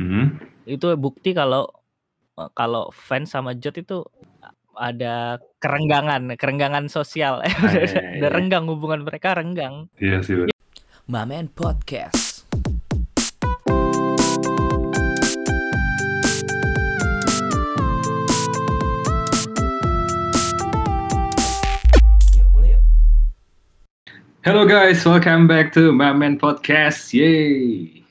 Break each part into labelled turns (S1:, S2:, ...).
S1: Mhm.
S2: Itu bukti kalau, eee, kalau fans sama Jot itu ada kerenggangan kerenggangan sosial.
S1: Ah, iya
S2: udah udah
S1: iya.
S2: renggang hubungan mereka renggang.
S1: Iya sih, bener.
S3: Mamen Podcast.
S1: Hello guys, welcome back to Mamen Podcast. Yay.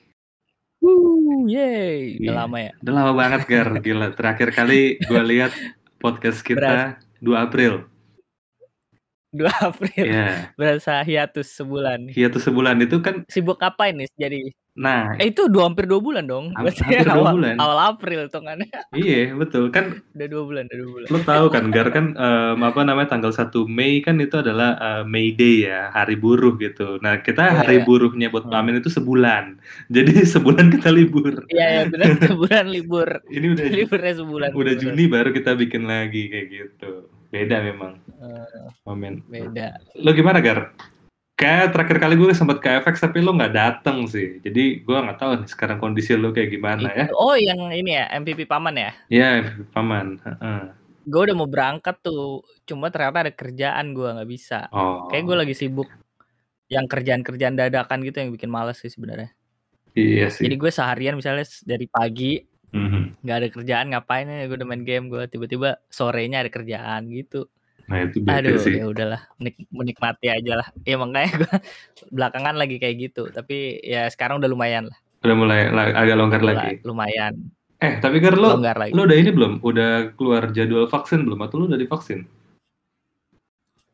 S2: Wuh, yeay. Udah
S1: Iya.
S2: lama ya?
S1: Udah lama banget, Gar. Gila. Terakhir kali gue lihat podcast kita 2 April.
S2: 2 April.
S1: Iya.
S2: Berasa hiatus sebulan.
S1: Hiatus sebulan itu kan
S2: Sibuk ngapain nih jadi?
S1: Nah,
S2: Eh itu dua, hampir 2 bulan dong. Berarti
S1: hampir dua
S2: awal,
S1: bulan.
S2: awal April hitungannya.
S1: iya betul kan
S2: Udah 2 bulan, udah 2 bulan.
S1: lo tahu kan Gar kan em, apa namanya tanggal 1 Mei kan itu adalah eh, May Day ya, hari buruh gitu. Nah, kita
S2: Iya,
S1: hari
S2: iya.
S1: buruhnya buat
S2: Hmm.
S1: Mamen itu sebulan. Jadi sebulan kita libur.
S2: Iya, iya benar sebulan libur.
S1: Ini udah
S2: Liburnya sebulan.
S1: udah
S2: bener.
S1: Juni baru kita bikin lagi kayak gitu. Beda memang
S2: Eh,
S1: Mamen.
S2: beda.
S1: Lo gimana Gar? Kayak terakhir kali gue sempat ke FX tapi lo nggak dateng sih. Jadi gue nggak tahu nih sekarang kondisi lo kayak gimana ya.
S2: Oh, yang ini ya, MVP Paman ya?
S1: Ya, paman. Heeh.
S2: Gue udah mau berangkat tuh, cuma ternyata ada kerjaan gue nggak bisa.
S1: Oh.
S2: Kayak gue lagi sibuk yang kerjaan-kerjaan dadakan gitu yang bikin males sih sebenarnya.
S1: Iya sih.
S2: Jadi gue seharian misalnya dari pagi
S1: Mhm.
S2: nggak ada kerjaan ngapain ya gue udah main game gue tiba-tiba sorenya ada kerjaan gitu.
S1: Nah itu beda
S2: Aduh,
S1: sih.
S2: ya udahlah, menik- menikmati aja lah. Ya makanya gue belakangan lagi kayak gitu. Tapi ya sekarang udah lumayan lah.
S1: Udah mulai la- agak longgar lagi.
S2: Lumayan
S1: Eh tapi Gar lo
S2: longgar lagi.
S1: lo udah ini belum? Udah keluar jadwal vaksin belum? Atau lo udah divaksin?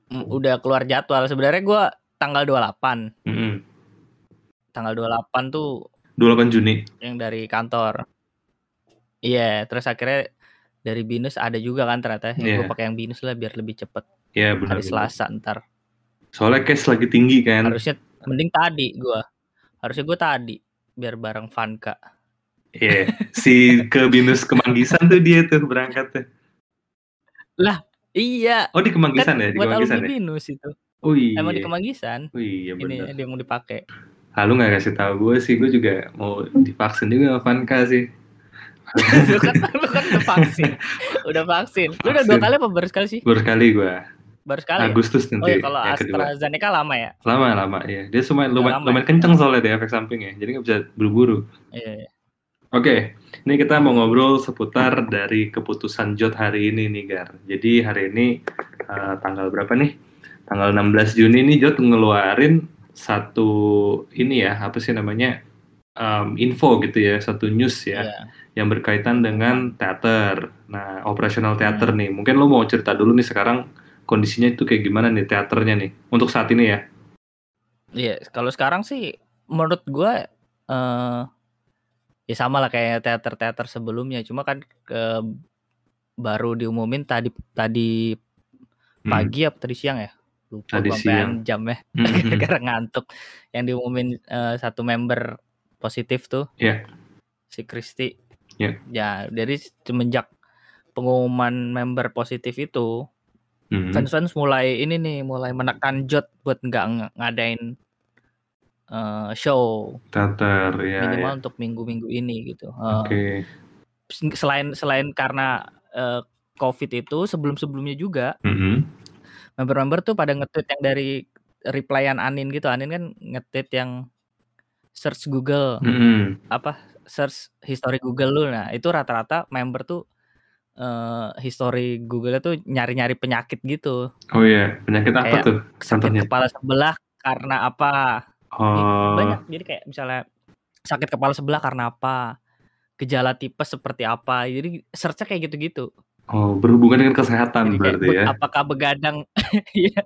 S2: Mm, Udah keluar jadwal. Sebenarnya gue tanggal 28.
S1: Mhm.
S2: Tanggal 28 tuh
S1: 28 Juni.
S2: yang dari kantor. Iya, terus akhirnya dari binus ada juga kan ternyata. Ya, gue
S1: Iya.
S2: pakai yang binus lah biar lebih cepet.
S1: Ya benar.
S2: Hari Selasa ntar.
S1: Soalnya case lagi tinggi kan.
S2: Harusnya mending tadi gue. Harusnya gue tadi biar bareng Vanka.
S1: Iya. Si ke binus kemanggisan tuh dia tuh berangkat tuh.
S2: Iya,
S1: Oh di Kemanggisan
S2: kan
S1: ya? Di
S2: buat
S1: Kemanggisan ya?
S2: binus itu.
S1: Oh iya.
S2: Emang di Kemanggisan.
S1: Oh iya
S2: Ini
S1: benar.
S2: dia mau dipakai.
S1: Ah, lu nggak kasih tahu gue sih, gue juga mau divaksin juga sama Vanka sih.
S2: lu kan lu kan udah vaksin. Udah vaksin. Lu udah dua kali apa baru sekali sih?
S1: Baru sekali gue,
S2: Baru sekali. ya?
S1: Agustus
S2: Oh
S1: nanti
S2: ya kalau
S1: yang kedua.
S2: AstraZeneca lama ya?
S1: Lama lama ya, dia lumayan lumayan,
S2: lama
S1: lumayan
S2: ya?
S1: kenceng soalnya di efek sampingnya, jadi nggak bisa buru-buru.
S2: Iya. iya.
S1: Oke, ini kita mau ngobrol seputar dari keputusan Jot hari ini nih Gar. Jadi hari ini eh, tanggal berapa nih? Tanggal 16 Juni nih Jot ngeluarin satu ini ya, apa sih namanya? Em, info gitu ya, satu news ya.
S2: Iya.
S1: yang berkaitan dengan teater. Nah, operasional teater
S2: Hmm.
S1: nih. Mungkin lo mau cerita dulu nih sekarang kondisinya itu kayak gimana nih teaternya nih untuk saat ini ya.
S2: Iya, kalau sekarang sih menurut gua eh ya sama lah kayak teater-teater sebelumnya, cuma kan ke baru diumumin tadi tadi
S1: Hmm.
S2: pagi apa tadi siang ya? Lupa
S1: Tadi siang.
S2: jam ya.
S1: Hmm, hmm, hmm.
S2: Gara-gara ngantuk. Yang diumumin eh, satu member positif tuh.
S1: Iya.
S2: Si Kristi.
S1: Iya.
S2: Ya, dari semenjak pengumuman member positif itu,
S1: Hmm.
S2: fans-fans mulai ini nih, mulai menekan Jot buat nggak ng- ngadain eh, show
S1: Teater ya.
S2: minimal
S1: ya.
S2: untuk minggu-minggu ini gitu. Eh,
S1: Oke.
S2: Selain selain karena eh, COVID itu sebelum-sebelumnya juga
S1: Mhm.
S2: member-member tuh pada nge-tweet yang dari replyan Anin gitu. Anin kan nge-tweet yang search Google
S1: Mhm.
S2: apa search history Google lu. Nah, itu rata-rata member tuh eh history Google tuh nyari-nyari penyakit gitu.
S1: Oh iya, penyakit apa
S2: Kayak
S1: tuh?
S2: Sakit
S1: Contohnya.
S2: kepala sebelah karena apa?
S1: Oh.
S2: banyak. Jadi kayak misalnya sakit kepala sebelah karena apa? Gejala tipes seperti apa? Jadi search-nya kayak gitu-gitu.
S1: Oh, berhubungan dengan kesehatan
S2: Jadi
S1: berarti
S2: be-
S1: ya.
S2: apakah begadang iya,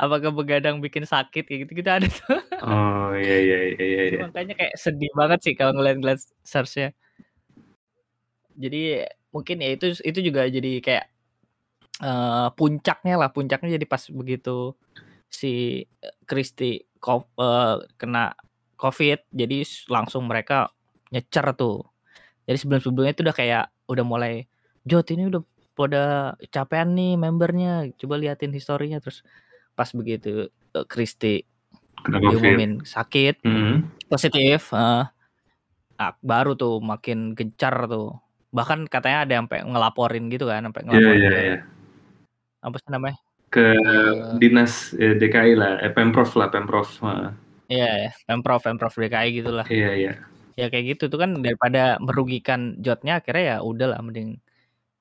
S2: apakah begadang bikin sakit kayak gitu-gitu ada tuh.
S1: Oh iya iya iya iya.
S2: Jadi
S1: iya.
S2: makanya kayak sedih banget sih kalau ngeliat-ngeliat search-nya. Jadi mungkin ya itu itu juga jadi kayak eh, puncaknya lah, puncaknya jadi pas begitu si Kristi ko- eh, kena COVID, jadi langsung mereka nyecer tuh. Jadi sebelum-sebelumnya itu udah kayak udah mulai Jot ini udah pada capean nih membernya, coba liatin historinya terus pas begitu eh, Kristi
S1: COVID.
S2: diumumin sakit
S1: Mhm.
S2: positif eh, ah, baru tuh makin gencar tuh. Bahkan katanya ada yang sampai ngelaporin gitu kan, sampai
S1: Iya
S2: ngelaporin
S1: iya
S2: ke
S1: iya.
S2: apa sih namanya?
S1: Ke dinas eh, DKI lah, eh, Pemprov lah, Pemprov.
S2: Iya ya, Pemprov, Pemprov DKI gitulah.
S1: Iya iya.
S2: Ya kayak gitu tuh kan daripada merugikan jotnya akhirnya ya udahlah mending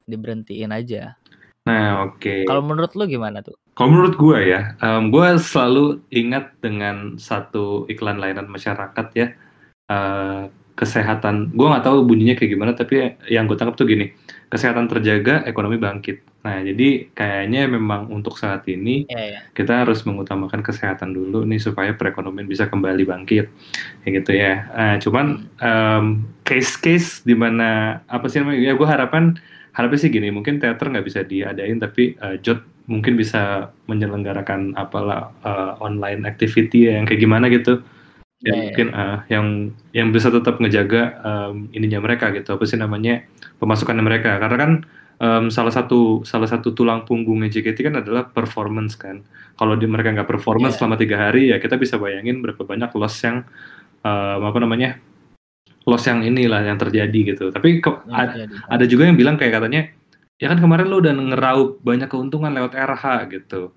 S2: diberhentiin aja.
S1: Nah, oke.
S2: Kalau menurut lu gimana tuh?
S1: Kalau menurut gue ya, em, gue selalu ingat dengan satu iklan layanan masyarakat ya, eh, kesehatan. Gue nggak tahu bunyinya kayak gimana, tapi yang gue tangkap tuh gini, kesehatan terjaga, ekonomi bangkit. Nah, jadi kayaknya memang untuk saat ini
S2: Iya ya.
S1: kita harus mengutamakan kesehatan dulu nih supaya perekonomian bisa kembali bangkit, kayak gitu ya. Nah, cuman em, case-case di mana apa sih namanya? Ya gue harapan harapnya sih gini, mungkin teater nggak bisa diadain, tapi eh, Jot mungkin bisa menyelenggarakan apalah eh, online activity ya, yang kayak gimana gitu. Ya
S2: iya.
S1: mungkin eh, yang yang bisa tetap ngejaga em, ininya mereka gitu, apa sih namanya pemasukannya mereka. Karena kan em, salah satu salah satu tulang punggungnya JKT kan adalah performance kan. Kalau di mereka nggak performance
S2: Iya.
S1: selama tiga hari ya kita bisa bayangin berapa banyak loss yang em, apa namanya loss yang inilah yang terjadi gitu. Tapi ke-
S2: Yang
S1: a-
S2: terjadi.
S1: ada juga yang bilang kayak katanya ya kan kemarin lo udah ngeraup banyak keuntungan lewat RH gitu.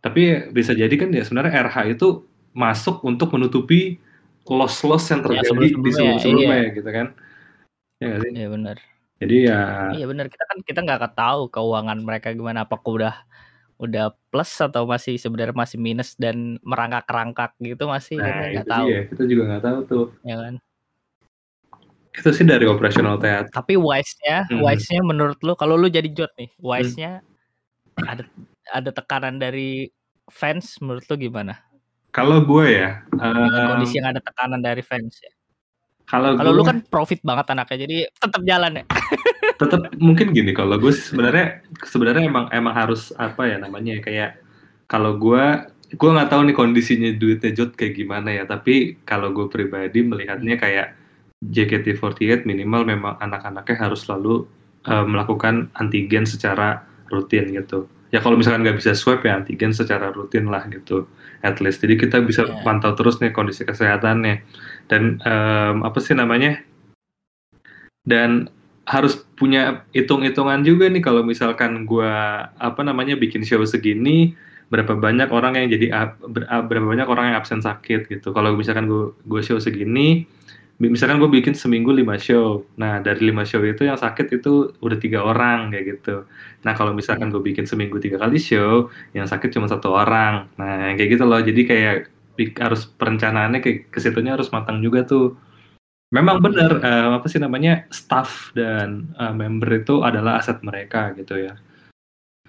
S1: Tapi bisa jadi kan ya sebenarnya RH itu masuk untuk menutupi loss-loss yang
S2: Ya,
S1: terjadi di
S2: sebelum-sebelumnya,
S1: sebelum-sebelumnya gitu kan. Ya sih?
S2: Iya benar.
S1: Jadi ya
S2: Iya benar. Kita kan kita nggak tahu keuangan mereka gimana. Apakah udah udah plus atau masih sebenarnya masih minus dan merangkak-rangkak gitu masih
S1: nah
S2: kita nggak tahu
S1: dia kita juga nggak tahu tuh.
S2: ya kan.
S1: Itu sih dari operasional teater.
S2: Tapi wise-nya,
S1: Mhm.
S2: wise-nya menurut lu kalau lu jadi Jot nih, wise-nya ada ada tekanan dari fans menurut lu gimana?
S1: Kalau gue ya,
S2: Dengan
S1: em,
S2: kondisi yang ada tekanan dari fans ya.
S1: kalau
S2: Kalau lu kan profit banget anaknya jadi tetap jalan ya.
S1: tetap mungkin gini kalau gue sebenarnya sebenarnya emang emang harus apa ya namanya ya, kayak kalau gue gue nggak tahu nih kondisinya duitnya Jot kayak gimana ya tapi kalau gue pribadi melihatnya kayak JKT48 minimal memang anak-anaknya harus selalu eh, melakukan antigen secara rutin gitu. Ya kalau misalkan nggak bisa swab ya antigen secara rutin lah gitu at least. Jadi kita bisa
S2: Iya.
S1: pantau terus nih kondisi kesehatannya. Dan em, apa sih namanya? Dan harus punya hitung-hitungan juga nih kalau misalkan gua apa namanya bikin show segini berapa banyak orang yang jadi ap- ber- ap- berapa banyak orang yang absen sakit gitu. Kalau misalkan gua gua show segini misalkan gue bikin seminggu lima show. Nah dari lima show itu yang sakit itu udah tiga orang kayak gitu. Nah kalau misalkan gue bikin seminggu tiga kali show yang sakit cuma satu orang. Nah kayak gitu loh. Jadi kayak harus perencanaannya kayak ke situnya harus matang juga tuh. Memang benar eh, apa sih namanya staff dan eh, member itu adalah aset mereka gitu ya.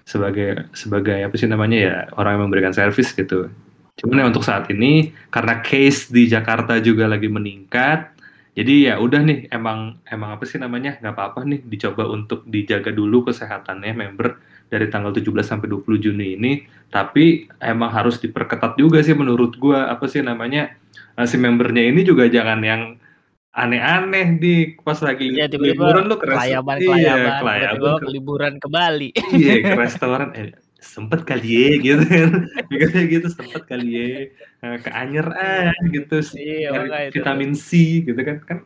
S1: Sebagai sebagai apa sih namanya ya orang yang memberikan servis gitu. Cuman ya untuk saat ini karena case di Jakarta juga lagi meningkat, jadi ya udah nih emang emang apa sih namanya nggak apa-apa nih dicoba untuk dijaga dulu kesehatannya member dari tanggal 17 sampai 20 Juni ini. Tapi emang harus diperketat juga sih menurut gua apa sih namanya eh, si membernya ini juga jangan yang aneh-aneh di pas lagi
S2: Ya
S1: liburan
S2: tiba-tiba
S1: lu ke restoran
S2: kelayaban
S1: iya,
S2: kelayaban
S1: kelayaban
S2: tiba-tiba
S1: ke-
S2: liburan ke Bali.
S1: iya ke restoran eh, sempet kali ya gitu kan. Mikirnya gitu sempet kali ya Eh, ke Anyer ah gitu sih.
S2: Iya,
S1: vitamin C gitu kan. Kan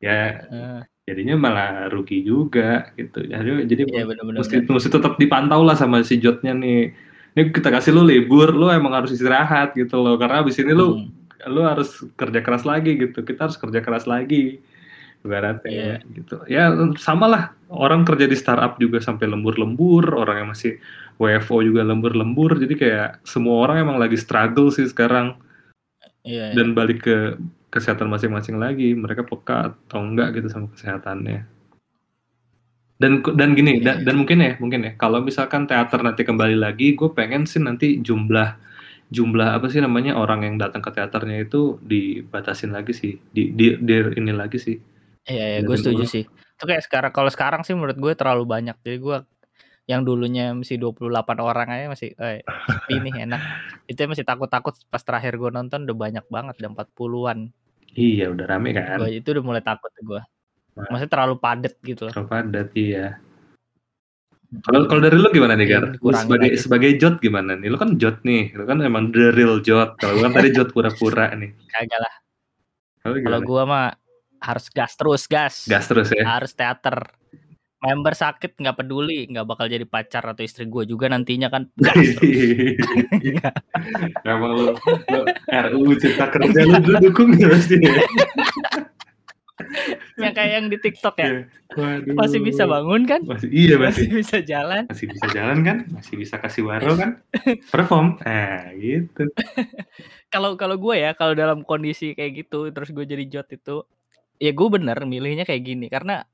S1: ya
S2: Heeh.
S1: jadinya malah rugi juga gitu. Jadi jadi
S2: Iya benar-benar.
S1: mesti mesti tetap dipantau lah sama si Jotnya nih. Ini kita kasih lu libur lu emang harus istirahat gitu loh. Karena abis ini lu
S2: Hmm.
S1: lu harus kerja keras lagi gitu. Kita harus kerja keras lagi ibaratnya
S2: Iya.
S1: gitu. Ya sama lah. Orang kerja di startup juga sampai lembur-lembur orang yang masih WFO juga lembur-lembur jadi kayak semua orang emang lagi struggle sih sekarang
S2: Iya. iya.
S1: dan balik ke kesehatan masing-masing lagi mereka peka atau enggak gitu sama kesehatannya dan dan gini
S2: Iya,
S1: dan, dan mungkin ya mungkin ya kalau misalkan teater nanti kembali lagi gue pengen sih nanti jumlah jumlah apa sih namanya orang yang datang ke teaternya itu dibatasin lagi sih di di, di- ini lagi sih
S2: Iya, iya, gue setuju sih. Itu kayak sekarang kalau sekarang sih menurut gue terlalu banyak. Jadi gue yang dulunya masih 28 orang aja masih eh, sepi nih enak. Itu masih takut-takut pas terakhir gue nonton udah banyak banget, udah 40-an.
S1: iya udah rame kan
S2: Gue itu udah mulai takut gue.
S1: Nah.
S2: Maksudnya terlalu padat gitu loh.
S1: terlalu padat iya kalau kalau dari lu gimana nih Gar? Lu sebagai
S2: aja.
S1: sebagai jot gimana nih? Lu kan jot nih, lu kan emang the real jot. Kalau gua kan tadi jot pura-pura nih.
S2: Kagak lah.
S1: Kalau
S2: gue mah harus gas terus, gas.
S1: gas terus ya.
S2: Harus teater. Member sakit nggak peduli, nggak bakal jadi pacar atau istri gue juga nantinya kan terus.
S1: Emang lu, lu RUU Cipta Kerja lu, lu dukung ya pasti ya?
S2: yang kayak yang di TikTok ya.
S1: Waduh.
S2: Masih bisa bangun kan?
S1: Masih, iya
S2: Masih
S1: masih.
S2: bisa jalan.
S1: Masih bisa jalan kan? Masih bisa kasih waro kan? Perform. Nah gitu.
S2: Kalau kalau gue ya, kalau dalam kondisi kayak gitu, terus gue jadi jot itu, ya gue bener milihnya kayak gini karena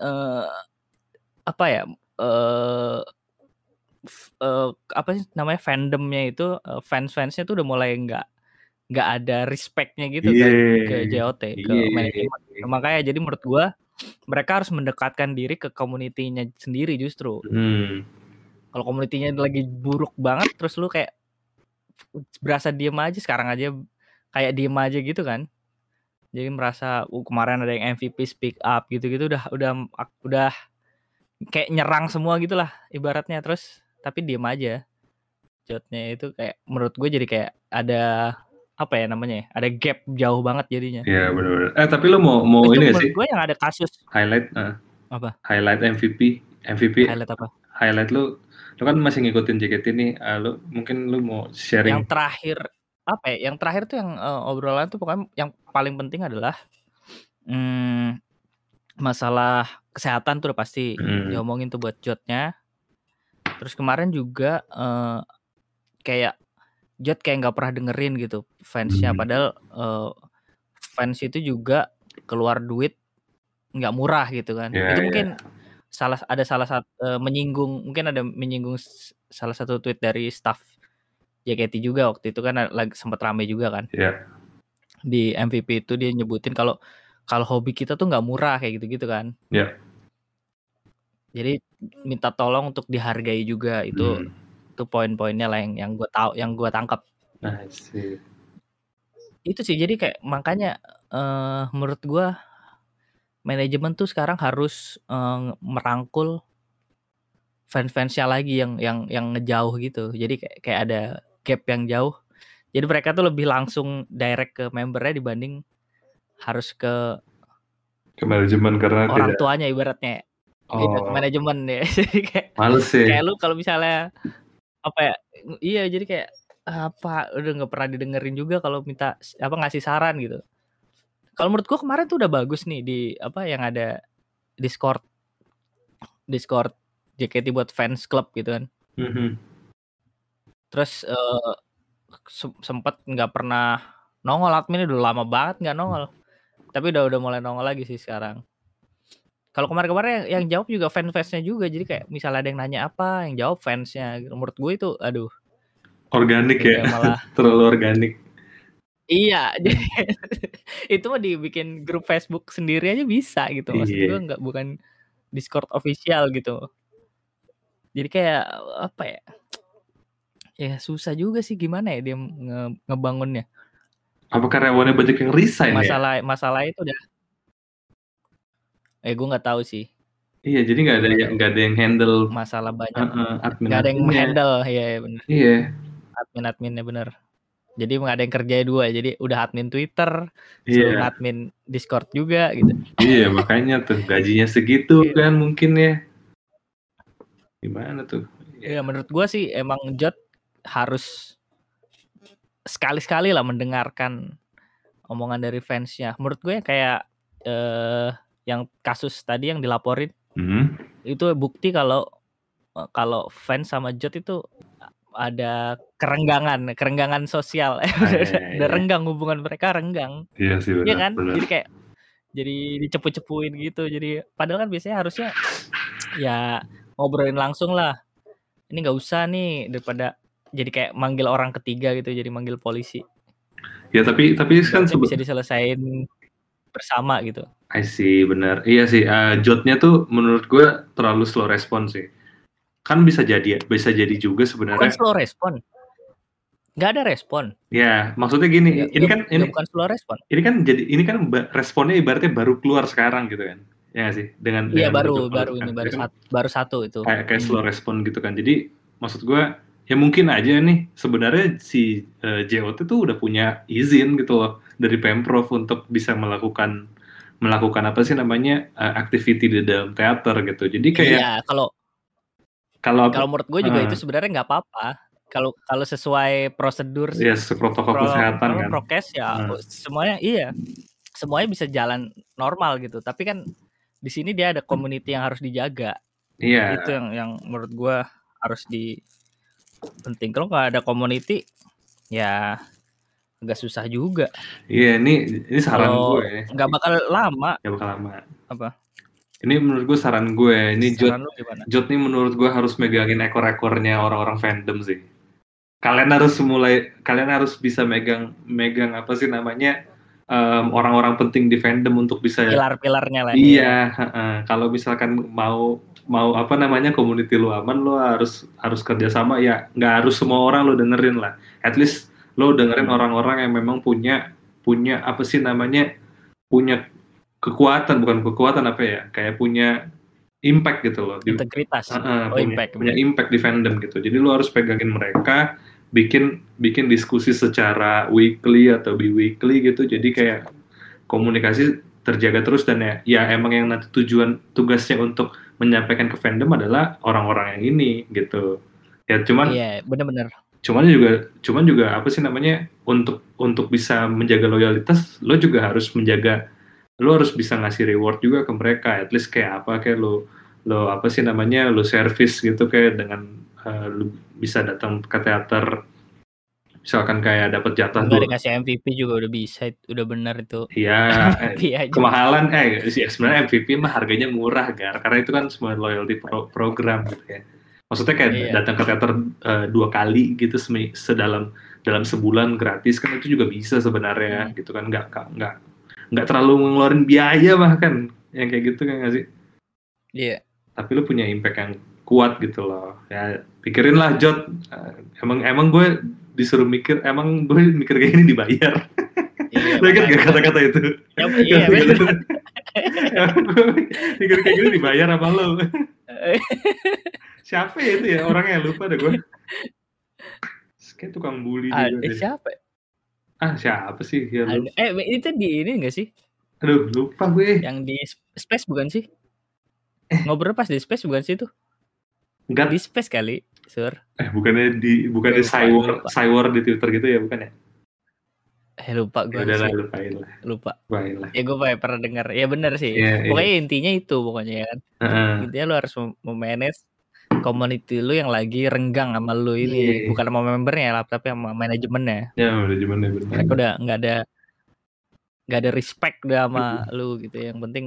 S2: eh apa ya? eh f- eh, apa sih namanya fandomnya itu eh, fans-fansnya tuh udah mulai nggak nggak ada respectnya gitu ke ke
S1: Iya.
S2: JOT ke
S1: Iya.
S2: manajemen makanya jadi menurut gua mereka harus mendekatkan diri ke komunitinya sendiri justru
S1: Hmm.
S2: kalau komunitinya lagi buruk banget terus lu kayak berasa diem aja sekarang aja kayak diem aja gitu kan jadi merasa "Uh, kemarin ada yang MVP speak up gitu-gitu udah udah udah kayak nyerang semua gitulah ibaratnya. Terus tapi diem aja. Jotnya itu kayak menurut gue jadi kayak ada apa ya namanya ya ada gap jauh banget jadinya.
S1: Iya benar-benar. Eh tapi lu mau mau
S2: itu
S1: ini sih?
S2: gue yang ada kasus.
S1: Highlight eh,
S2: apa?
S1: highlight MVP MVP
S2: highlight apa?
S1: highlight lu. Lu kan masih ngikutin JKT nih ah, lu mungkin lu mau
S2: yang
S1: sharing
S2: terakhir apa ya yang terakhir tuh yang eh, obrolan tuh pokoknya yang paling penting adalah hmm, masalah kesehatan tuh udah pasti
S1: Hmm.
S2: diomongin tuh buat jotnya terus kemarin juga eh, kayak jot kayak nggak pernah dengerin gitu fansnya
S1: Hmm.
S2: padahal eh, fans itu juga keluar duit nggak murah gitu kan
S1: Ya,
S2: itu
S1: ya.
S2: mungkin salah ada salah satu menyinggung mungkin ada menyinggung s- salah satu tweet dari staff JKT juga waktu itu kan lagi sempat rame juga kan
S1: ya
S2: di MVP itu dia nyebutin kalau kalau hobi kita tuh nggak murah kayak gitu-gitu kan.
S1: Ya.
S2: Jadi minta tolong untuk dihargai juga itu
S1: Hmm.
S2: itu poin-poinnya lah yang yang gue tahu yang gue tangkap
S1: see.
S2: itu sih jadi kayak makanya eh menurut gue manajemen tuh sekarang harus eh, merangkul fans-fansnya lagi yang yang yang ngejauh gitu jadi kayak kayak ada gap yang jauh. Jadi mereka tuh lebih langsung direct ke membernya dibanding harus ke
S1: ke manajemen karena
S2: orang
S1: tidak
S2: tuanya ibaratnya. Iya, ke
S1: oh.
S2: manajemen ya. Jadi kayak
S1: males sih.
S2: kayak lu kalau misalnya apa ya iya jadi kayak apa? Udah nggak pernah didengerin juga kalau minta apa ngasih saran gitu. Kalau menurut gua kemarin tuh udah bagus nih di apa yang ada Discord. Discord JKT buat fans club gitu kan.
S1: Mhm.
S2: Terus eh, se- sempet nggak pernah nongol admin udah lama banget nggak nongol. Tapi udah udah mulai nongol lagi sih sekarang. Kalau kemarin-kemarin yang, yang jawab juga fans-fansnya juga jadi kayak misalnya ada yang nanya apa yang jawab fansnya. Menurut gue itu aduh.
S1: Organik ya?
S2: Malah
S1: terlalu organik.
S2: Iya jadi itu mah dibikin grup Facebook sendiri aja bisa gitu. Maksud
S1: Iya.
S2: gue nggak bukan Discord official gitu. Jadi kayak apa ya ya susah juga sih gimana ya dia nge- ngebangunnya.
S1: Apa karyawannya banyak yang resign ya?
S2: Masalah masalah itu udah eh gue nggak tahu sih.
S1: Iya jadi nggak ada yang nggak ada yang handle.
S2: Masalah banyak.
S1: Heeh, admin
S2: nggak ada yang handle. Ya ya bener.
S1: Iya.
S2: Admin adminnya bener. Jadi nggak ada yang kerja dua jadi udah admin Twitter
S1: iya.
S2: admin Discord juga gitu.
S1: Iya makanya tuh gajinya segitu
S2: Iya.
S1: kan mungkin ya. Gimana tuh?
S2: Ya menurut gua sih emang Jot harus sekali-sekali lah mendengarkan omongan dari fansnya menurut gue kayak eh yang kasus tadi yang dilaporin
S1: Hmm.
S2: itu bukti kalau eh, kalau fans sama Jot itu ada kerenggangan kerenggangan sosial
S1: iya,
S2: udah
S1: iya.
S2: renggang hubungan mereka renggang
S1: iya sih benar
S2: Iya kan
S1: benar.
S2: jadi kayak jadi dicepu-cepuin gitu jadi padahal kan biasanya harusnya ya ngobrolin langsung lah ini nggak usah nih daripada jadi kayak manggil orang ketiga gitu jadi manggil polisi
S1: ya tapi tapi kan
S2: bisa diselesain bersama gitu
S1: I see, benar. Iya sih, eh, jotnya tuh menurut gue terlalu slow respon sih. Kan bisa jadi, bisa jadi juga
S2: bukan
S1: sebenarnya.
S2: slow respon nggak ada respon
S1: Ya, maksudnya gini,
S2: Nggak-
S1: ini
S2: nggak-
S1: kan
S2: nggak
S1: ini
S2: bukan slow respon
S1: ini kan jadi ini kan responnya ibaratnya baru keluar sekarang gitu kan. Ya nggak sih? Dengan
S2: iya baru baru ini
S1: kan.
S2: baru satu baru satu itu
S1: kayak kayak
S2: Hmm.
S1: slow respon gitu kan. Jadi maksud gue ya mungkin aja nih sebenarnya si eh, JOT tuh udah punya izin gitu loh dari Pemprov untuk bisa melakukan melakukan apa sih namanya uh, activity di dalam teater gitu. Jadi kayak
S2: Iya, kalau
S1: kalau
S2: kalau menurut gue juga
S1: Ah.
S2: itu sebenarnya nggak apa-apa. Kalau kalau sesuai prosedur
S1: ya protokol
S2: pro-
S1: kesehatan
S2: apa,
S1: kan.
S2: prokes ya
S1: Hmm.
S2: semuanya iya. Semuanya bisa jalan normal gitu. Tapi kan di sini dia ada community yang harus dijaga.
S1: Iya.
S2: Itu yang yang menurut gua harus di penting. Kalau nggak ada community ya agak susah juga.
S1: Iya, ini ini saran
S2: Kalau
S1: gue.
S2: nggak bakal lama.
S1: Ya bakal lama.
S2: Apa?
S1: Ini menurut gue saran gue. Ini
S2: Saran?
S1: Jot nih menurut gue harus megangin ekor-ekornya orang-orang fandom sih. Kalian harus mulai, kalian harus bisa megang, megang apa sih namanya em, orang-orang penting di fandom untuk bisa.
S2: Pilar-pilarnya lah.
S1: Iya, heeh. kalau misalkan mau mau apa namanya community lu aman, lo harus harus kerjasama ya. Nggak harus semua orang lo dengerin lah. At least lo dengerin
S2: Hmm.
S1: orang-orang yang memang punya punya apa sih namanya punya kekuatan bukan kekuatan apa ya kayak punya impact gitu loh di,
S2: Integritas.
S1: Heeh,
S2: Oh,
S1: punya,
S2: impact.
S1: punya impact di fandom gitu. Jadi lu harus pegangin mereka, bikin bikin diskusi secara weekly atau bi-weekly gitu. Jadi kayak komunikasi terjaga terus dan ya, ya emang yang nanti tujuan tugasnya untuk menyampaikan ke fandom adalah orang-orang yang ini gitu. Ya cuman
S2: Iya, bener-bener.
S1: cuman juga cuman juga apa sih namanya untuk untuk bisa menjaga loyalitas lo juga harus menjaga lo harus bisa ngasih reward juga ke mereka at least kayak apa kayak lo lo apa sih namanya lo service gitu kayak dengan eh, lo bisa datang ke teater misalkan kayak dapat jatah
S2: Enggak
S1: dua
S2: dikasih MVP juga udah bisa, udah bener itu.
S1: ya eh,
S2: Iya aja.
S1: kemahalan eh sih sebenarnya MVP mah harganya murah gar karena itu kan semua loyalty pro- program gitu ya maksudnya kayak
S2: Iya.
S1: datang ke teater eh, dua kali gitu sedalam dalam sebulan gratis kan itu juga bisa sebenarnya
S2: Hmm.
S1: gitu kan nggak nggak nggak nggak terlalu ngeluarin biaya bahkan yang kayak gitu kan nggak sih
S2: Iya.
S1: tapi lu punya impact yang kuat gitu loh ya pikirin lah Jot Eh, emang emang gue disuruh mikir emang gue mikir kayak gini dibayar
S2: Iya,
S1: Lo ingat gak kata-kata itu
S2: Ya, iya.
S1: Mikir kayak gini dibayar apa lo? Siapa ya itu ya orangnya lupa deh gue. Kayak tukang bully juga
S2: eh, siapa?
S1: Ah siapa sih ya
S2: Eh, itu di ini enggak sih?
S1: Aduh lupa gue.
S2: Yang di Space bukan sih?
S1: Eh.
S2: Ngobrol pas di Space bukan sih itu?
S1: Enggak
S2: Di Space kali, Sur.
S1: eh bukannya di bukannya
S2: Lupa,
S1: Cywar. Cywar di Twitter gitu ya bukan ya?
S2: Eh, lupa
S1: Ya
S2: gue
S1: udah lah lupain lah.
S2: Lupa.
S1: Lupain lah.
S2: Ya gue pernah dengar. Ya bener sih.
S1: Iya, iya.
S2: Pokoknya intinya itu pokoknya ya kan.
S1: Heeh.
S2: Intinya lu harus mem- memanage community lu yang lagi renggang sama lu
S1: Iya.
S2: ini. Bukan sama membernya lah, tapi sama manajemennya.
S1: Ya udah gimana bener.
S2: Mereka udah nggak ada nggak ada respect udah sama lu gitu. Yang penting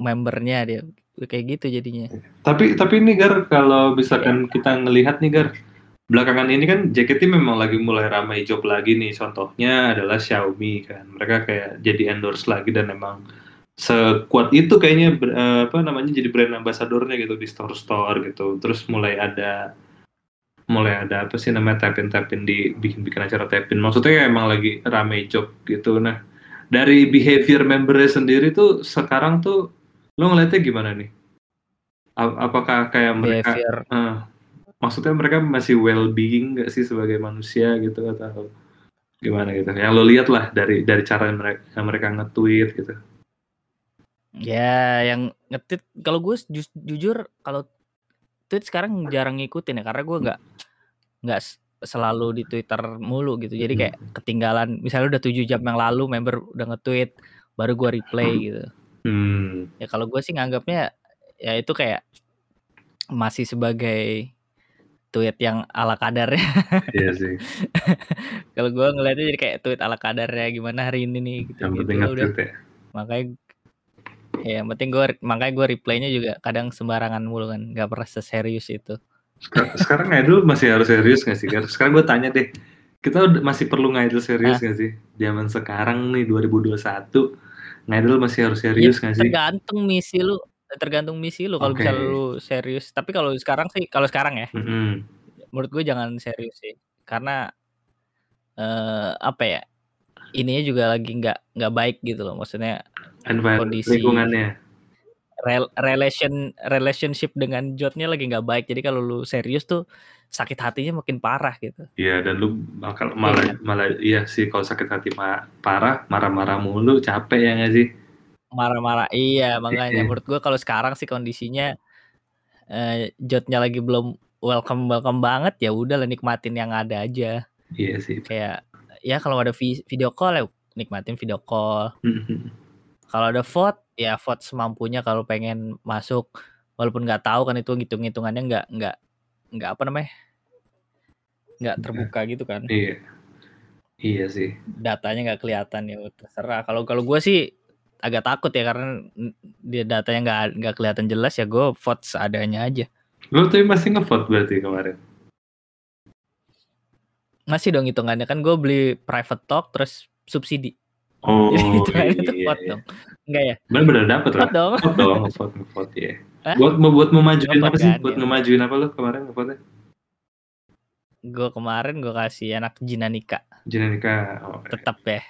S2: membernya dia kayak gitu jadinya.
S1: Tapi tapi ini Gar kalau misalkan kita ngelihat nih Gar belakangan ini kan JKT memang lagi mulai ramai job lagi nih. Contohnya adalah Xiaomi kan. Mereka kayak jadi endorse lagi dan memang sekuat itu kayaknya eh, apa namanya jadi brand ambassadornya gitu di store-store gitu. Terus mulai ada mulai ada apa sih namanya tapin tapin di bikin bikin acara tapin. Maksudnya emang lagi ramai job gitu. Nah dari behavior membernya sendiri tuh sekarang tuh lo ngeliatnya gimana nih? Apakah kayak mereka
S2: Behavior
S1: eh, maksudnya mereka masih well being nggak sih sebagai manusia gitu atau gimana gitu? Yang lo lihat lah dari dari cara mereka mereka nge-tweet gitu.
S2: Ya yang ngetit kalau gue ju- jujur kalau tweet sekarang jarang ngikutin ya karena gue nggak nggak selalu di Twitter mulu gitu. Jadi kayak ketinggalan. Misalnya udah tujuh jam yang lalu member udah nge-tweet baru gue replay gitu
S1: hmm.
S2: Ya kalau gue sih nganggapnya ya itu kayak masih sebagai tweet yang ala kadarnya.
S1: Iya sih.
S2: Kalau gue ngeliatnya jadi kayak tweet ala kadarnya gimana hari ini nih gitu,
S1: yang
S2: gitu
S1: penting
S2: udah.
S1: nge-tweet ya.
S2: Makanya ya yang penting gue makanya gue replaynya juga kadang sembarangan mulu kan nggak pernah seserius itu.
S1: Sek- sekarang ngidol masih harus serius nggak sih sekarang gue tanya deh kita udah- masih perlu ngidol serius nggak sih? Zaman sekarang nih 2021 ngidol masih harus serius nggak sih
S2: tergantung misi lu tergantung misi lu kalau
S1: Oke.
S2: misalnya lu serius tapi kalau sekarang sih kalau sekarang ya
S1: Mm-mm.
S2: menurut gue jangan serius sih karena eh apa ya ininya juga lagi nggak nggak baik gitu loh maksudnya
S1: Environment
S2: Kondisi.
S1: lingkungannya
S2: rel- relation relationship dengan Jotnya lagi nggak baik. Jadi kalau lu serius tuh sakit hatinya makin parah gitu.
S1: Iya dan lu bakal malah malah iya sih kalau sakit hati ma- parah marah-marah mulu capek ya nggak sih?
S2: Marah-marah. Iya, makanya
S1: Iya.
S2: menurut gua kalau sekarang sih kondisinya eh Jotnya lagi belum welcome welcome banget ya udah lah nikmatin yang ada aja.
S1: Iya sih.
S2: Kayak ya kalau ada vi- video call ya nikmatin video call.
S1: Mhm.
S2: Kalau ada vote ya vote semampunya kalau pengen masuk. Walaupun nggak tahu kan itu hitung-hitungannya nggak nggak nggak apa namanya nggak terbuka gitu kan.
S1: Iya. Iya sih.
S2: datanya nggak kelihatan ya terserah. Kalau kalau gue sih agak takut ya karena dia datanya nggak nggak kelihatan jelas ya gue vote seadanya aja.
S1: Lu tuh masih ngevote berarti kemarin?
S2: masih dong hitungannya. Kan gue beli private talk terus subsidi
S1: Oh,
S2: jadi hitungannya
S1: iya, iya,
S2: vote
S1: iya.
S2: dong enggak ya
S1: Bener-bener dapet lah.
S2: vote dong
S1: Ngevote dong, ngevote, ngevote ya.
S2: Hah?
S1: Buat buat memajuin
S2: Ngevote
S1: apa sih?
S2: kan,
S1: Buat
S2: ya.
S1: memajuin apa lu kemarin ngevote
S2: gue kemarin gue kasih anak Jinanika
S1: Jenika. Oh,
S2: tetap ya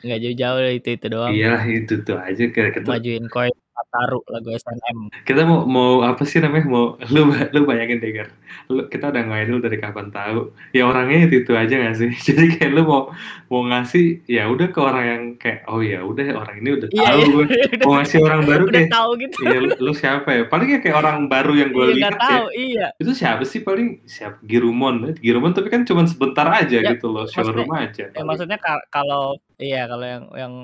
S2: nggak jauh-jauh itu itu doang
S1: Iyalah itu tuh aja kita, kita,
S2: majuin koin Ataru lagu SNM
S1: kita mau mau apa sih namanya? Mau lu lu bayangin deh Gar. lu kita udah ngidol dari kapan tahu? Ya orangnya itu itu aja gak sih? Jadi kayak lu mau mau ngasih ya udah ke orang yang kayak oh ya udah orang ini udah
S2: iya
S1: tahu.
S2: iya.
S1: Gue mau ngasih orang baru
S2: udah
S1: kayak
S2: tahu gitu.
S1: Iya lu, lu siapa ya? Paling ya kayak orang baru yang gue
S2: iya
S1: lihat ya.
S2: tahu iya.
S1: Itu siapa sih paling? Siapa? Girumon. Girumon tapi kan cuma sebentar aja
S2: Ya,
S1: gitu loh showroom aja.
S2: ya
S1: paling.
S2: maksudnya ka- kalau iya kalau yang yang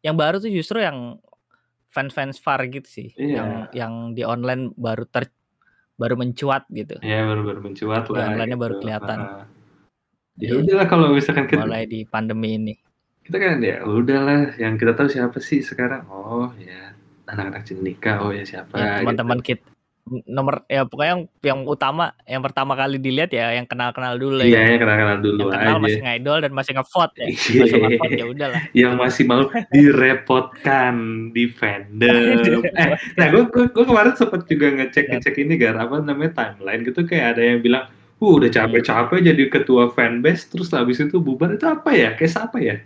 S2: yang baru tuh justru yang fans-fans far gitu sih
S1: Iya.
S2: yang yang di online baru ter baru mencuat gitu
S1: ya baru baru mencuat
S2: Di
S1: lah
S2: online-nya baru
S1: gitu.
S2: kelihatan.
S1: Heeh. ya
S2: Iya,
S1: udahlah kalau misalkan kita
S2: mulai di pandemi ini
S1: kita kan ya udahlah yang kita tahu siapa sih sekarang oh ya anak-anak Jenika oh ya siapa
S2: ya teman-teman
S1: gitu.
S2: kita nomor ya pokoknya yang yang utama yang pertama kali dilihat ya yang kenal-kenal dulu
S1: iya
S2: ya.
S1: Ya kenal-kenal dulu
S2: yang kenal
S1: aja.
S2: masih ngidol dan masih ngevote ya.
S1: Iya.
S2: masih ngevote ya udahlah.
S1: Yang masih mau direpotkan di fandom eh nah gue gue kemarin sempat juga ngecek ngecek ini gar apa namanya timeline gitu kayak ada yang bilang uh udah capek-capek jadi ketua fanbase terus habis itu bubar. Itu apa ya? Kayak siapa ya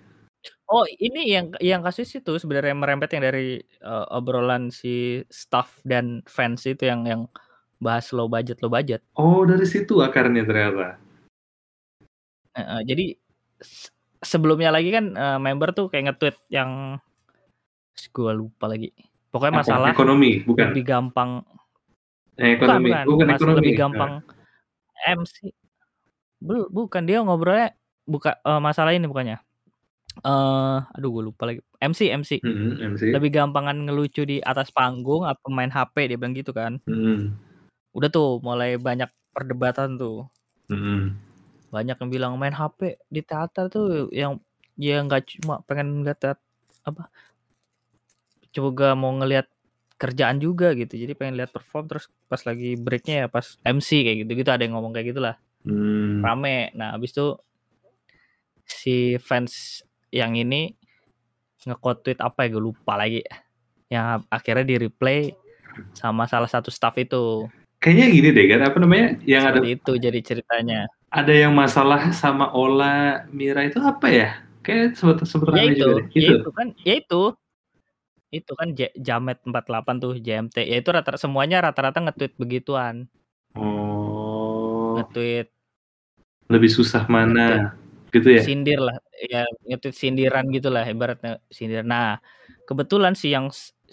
S2: Oh ini yang yang kasus itu sebenarnya merembet yang dari eh, obrolan si staff dan fans itu yang yang bahas low budget low budget.
S1: oh dari situ akarnya ternyata
S2: Eh, eh, jadi se- sebelumnya lagi kan eh, member tuh kayak nge-tweet yang gue lupa lagi. Pokoknya masalah
S1: ekonomi bukan
S2: lebih gampang
S1: Eh,
S2: bukan
S1: ekonomi
S2: bukan,
S1: bukan,
S2: mas-
S1: ekonomi
S2: lebih gampang MC. Bel- bukan dia ngobrolnya buka eh, masalah ini bukannya. Eh aduh gue lupa lagi. MC MC.
S1: Hmm, MC
S2: Lebih gampangan ngelucu di atas panggung apa main HP dia bilang gitu kan.
S1: Hmm,
S2: Udah tuh mulai banyak perdebatan tuh.
S1: hmm.
S2: Banyak yang bilang main HP di teater tuh yang ya nggak cuma pengen ngeliat apa juga mau ngelihat kerjaan juga gitu. Jadi pengen lihat perform terus pas lagi breaknya ya pas MC kayak gitu-gitu ada yang ngomong kayak gitulah.
S1: Hmm.
S2: Rame. Nah, habis itu si fans yang ini nge-quote tweet apa ya gue lupa lagi. Yang akhirnya di replay sama salah satu staff itu.
S1: Kayaknya gini deh kan apa namanya yang ada
S2: Seperti itu jadi ceritanya.
S1: ada yang masalah sama Ola Mira itu apa ya? Kayak sebut sebut
S2: Ya itu,
S1: juga deh.
S2: ya
S1: Itu.
S2: itu kan, ya itu. Itu kan J- Jamet 48 tuh JMT. Ya itu rata semuanya rata-rata nge-tweet begituan.
S1: Oh,
S2: Nge-tweet
S1: lebih susah mana gitu ya?
S2: sindir lah ya nge-tweet sindiran gitulah ibaratnya sindir. Nah, kebetulan si yang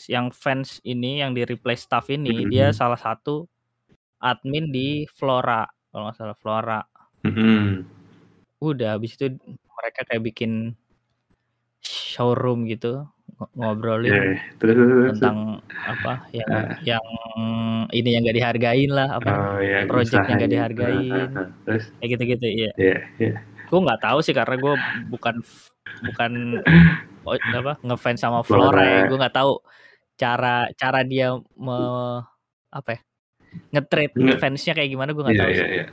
S2: yang fans ini yang di replay staff ini dia
S1: Mhm.
S2: salah satu admin di Flora kalau nggak salah Flora.
S1: Mm-mm.
S2: Udah habis itu mereka kayak bikin showroom gitu ng- ngobrolin
S1: Ya, terus, terus, terus.
S2: tentang apa yang
S1: Ah.
S2: yang ini yang gak dihargain lah apa
S1: Oh ya,
S2: project yang gak dihargain.
S1: Ah. Terus,
S2: kayak gitu-gitu ya.
S1: ya, ya.
S2: Gue nggak tahu sih karena gue bukan bukan apa ngefans sama
S1: Flora.
S2: Flora ya. Gue nggak tahu cara cara dia me, apa ya nge-treat
S1: Nge-
S2: fansnya kayak gimana gue nggak
S1: Iya,
S2: tahu
S1: iya,
S2: sih.
S1: iya.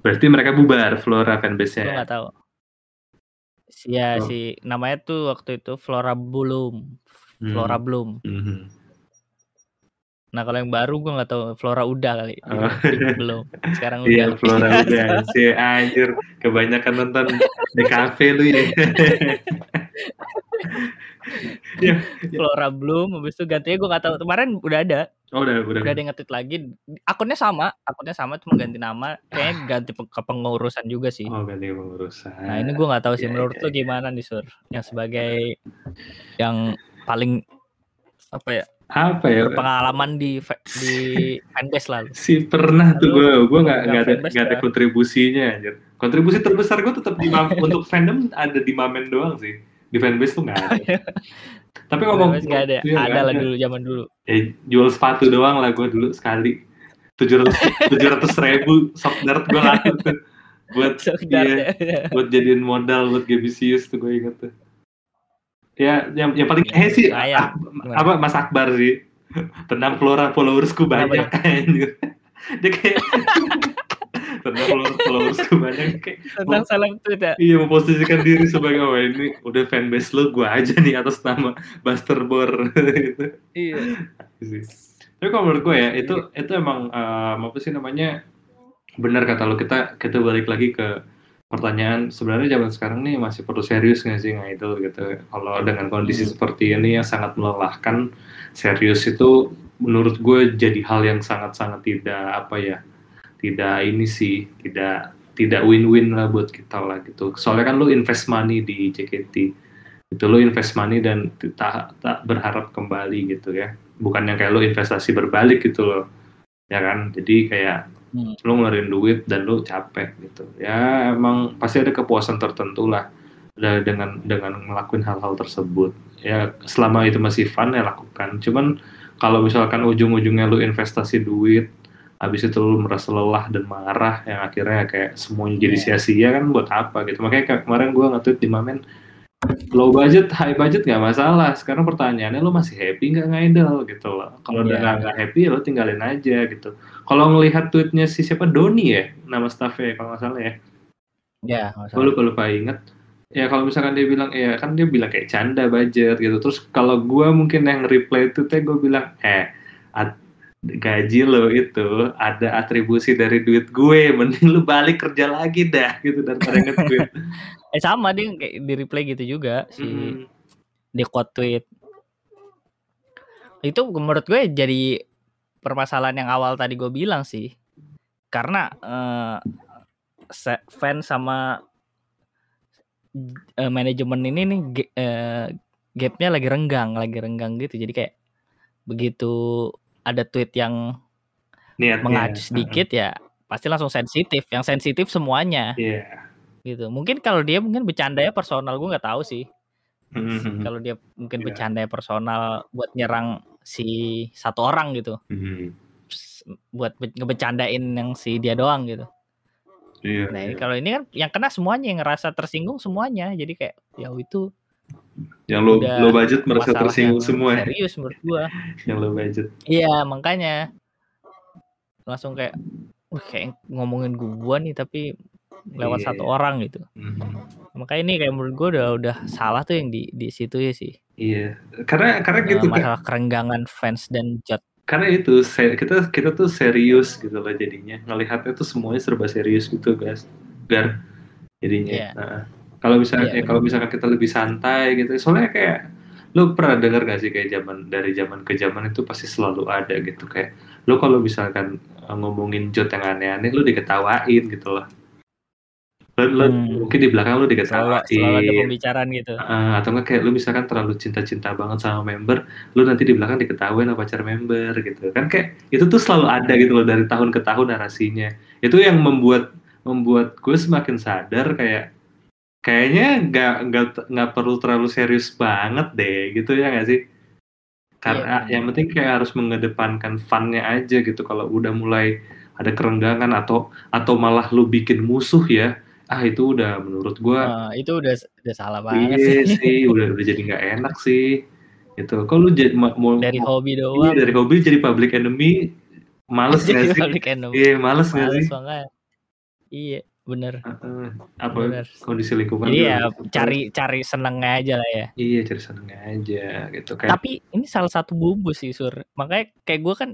S1: Berarti mereka bubar Flora
S2: Gue
S1: fanbase-nya.
S2: nggak tahu. Ya
S1: Oh.
S2: si namanya tuh waktu itu Flora Bloom, Flora
S1: Hmm.
S2: Bloom.
S1: Mhm.
S2: Nah kalau yang baru gue nggak tahu Flora udah kali,
S1: Oh.
S2: belum. Sekarang
S1: Iya,
S2: udah.
S1: Flora udah. Si anjir, kebanyakan nonton di kafe lu ya. Iya,
S2: Flora Bloom habis itu gantinya gue nggak tahu kemarin udah ada
S1: Oh udah udah.
S2: udah ada yang nge-tweet lagi akunnya sama akunnya sama cuma ganti nama kayaknya ganti pe- kepengurusan juga sih
S1: Oh ganti pengurusan.
S2: nah ini gue nggak tahu sih
S1: Iya,
S2: menurut
S1: iya,
S2: lo gimana nih sur yang sebagai yang paling apa ya
S1: apa ya?
S2: berpengalaman di di fanbase lah lu.
S1: Si pernah tuh
S2: Lalu,
S1: gue, gue nggak nggak ada nggak ada kontribusinya anjir. Kontribusi terbesar gue tetap di untuk fandom ada di Mamen doang sih. Di fanbase tuh nggak ada. Tapi ngomong
S2: nggak ada
S1: nggak
S2: ada lah dulu zaman dulu
S1: Ya, jual sepatu doang lah gue dulu sekali. Tujuh ratus tujuh ratus ribu sok dart gue laku tuh buat
S2: Sekedar
S1: iya,
S2: ya.
S1: buat jadiin modal buat Gebisius tuh gue inget tuh. Ya, yang yang paling eh sih ah, apa Mas Akbar sih. Tentang Flora followersku banyak. anjir. Dia kayak tentang follower followersku banyak kayak
S2: tentang salam tweet ya?
S1: Iya memposisikan diri sebagai oh ini udah fanbase lu gue aja nih atas nama Buster Bor gitu
S2: iya.
S1: Tapi kalau menurut gue ya itu itu emang eh, apa sih namanya benar kata lo kita kita balik lagi ke pertanyaan sebenarnya zaman sekarang nih masih perlu serius nggak sih nggak itu gitu. Kalau dengan kondisi
S2: Hmm.
S1: seperti ini yang sangat melelahkan, serius itu menurut gue jadi hal yang sangat-sangat tidak apa ya tidak ini sih tidak tidak win-win lah buat kita lah gitu. Soalnya kan lu invest money di JKT itu lu invest money dan tak tak berharap kembali gitu ya bukan yang kayak lu investasi berbalik gitu loh ya kan jadi kayak
S2: Hmm.
S1: lu ngeluarin duit dan lu capek gitu ya emang pasti ada kepuasan tertentu lah dengan dengan ngelakuin hal-hal tersebut ya selama itu masih fun ya lakukan cuman kalau misalkan ujung-ujungnya lu investasi duit habis itu lu merasa lelah dan marah yang akhirnya kayak semuanya jadi
S2: Iya.
S1: sia-sia kan buat apa gitu makanya kemarin gua nge-tweet di Mamen low budget, high budget nggak masalah. Sekarang pertanyaannya lo masih happy nggak ngidol gitu loh. Kalau udah
S2: Iya.
S1: nggak happy, lo tinggalin aja gitu. Kalau ngelihat tweetnya si siapa Doni ya, nama staffnya kalau nggak salah ya.
S2: ya
S1: Gue lupa lupa inget. Ya kalau misalkan dia bilang, ya kan dia bilang kayak canda budget gitu. Terus kalau gua mungkin yang reply itu teh gue bilang, eh at- gaji lo itu ada atribusi dari duit gue, mending lu balik kerja lagi dah gitu daripada nge-tweet.
S2: eh sama dia kayak di reply gitu juga si
S1: Mm-mm.
S2: di quote tweet itu menurut gue jadi permasalahan yang awal tadi gue bilang sih karena se- fans sama eh, manajemen ini nih eh, gapnya lagi renggang lagi renggang gitu jadi kayak begitu ada tweet yang
S1: Niatnya.
S2: mengacu sedikit ya pasti langsung sensitif yang sensitif semuanya
S1: Iya.
S2: gitu mungkin kalau dia mungkin bercandanya personal gue nggak tahu sih
S1: Mhm.
S2: kalau dia mungkin
S1: Iya.
S2: bercanda personal buat nyerang si satu orang gitu s- buat be- ngebecandain yang si dia doang gitu
S1: Iya.
S2: nah
S1: iya.
S2: kalau ini kan yang kena semuanya yang ngerasa tersinggung semuanya jadi kayak ya itu
S1: Yang
S2: udah
S1: low budget merasa tersinggung semua. ya.
S2: serius menurut gua
S1: Yang low budget.
S2: iya makanya langsung kayak "Wih, kayak ngomongin gua nih tapi lewat
S1: Iya,
S2: satu
S1: iya.
S2: orang gitu
S1: Mhm.
S2: makanya ini kayak menurut gua udah udah salah tuh yang di di situ ya sih
S1: Iya. Karena karena
S2: Eh,
S1: gitu kan.
S2: masalah kerenggangan fans dan jot
S1: Karena itu kita kita tuh serius gitu loh jadinya. Ngelihatnya tuh semuanya serba serius gitu, guys. Gar jadinya.
S2: Iya.
S1: Nah, kalau misalnya eh, kalau misalkan kita lebih santai gitu. Soalnya kayak lu pernah dengar gak sih kayak zaman dari zaman ke zaman itu pasti selalu ada gitu kayak lu kalau misalkan eh, ngomongin jot yang aneh-aneh lu diketawain gitu loh. Lu, lu-
S2: Hmm.
S1: mungkin di belakang lu diketawain.
S2: selalu ada pembicaraan gitu
S1: Eh, atau enggak kayak lu misalkan terlalu cinta-cinta banget sama member, lu nanti di belakang diketahuin sama pacar member gitu. Kan kayak itu tuh selalu ada gitu loh dari tahun ke tahun narasinya. Itu yang membuat membuat gue semakin sadar kayak kayaknya nggak nggak nggak perlu terlalu serius banget deh gitu ya nggak sih? Karena
S2: Iya,
S1: yang penting kayak harus mengedepankan funnya aja gitu. Kalau udah mulai ada kerenggangan atau atau malah lu bikin musuh ya, ah itu udah menurut gue
S2: Eh, itu udah udah salah banget
S1: Iya
S2: sih
S1: sih, udah udah jadi nggak enak sih. Gitu. Kok lu jadi ma- mau
S2: dari
S1: mau-
S2: hobi
S1: iya,
S2: doang
S1: dari hobi jadi public enemy, males nggak sih?
S2: public enemy.
S1: Iya, males nggak sih?
S2: banget. Iya, bener.
S1: Heeh. apa
S2: Bener.
S1: kondisi lingkungan
S2: ya
S1: gitu.
S2: cari cari senengnya aja lah ya.
S1: Iya, cari senengnya aja gitu kayak.
S2: Tapi ini salah satu bumbu sih sur. Makanya kayak gue kan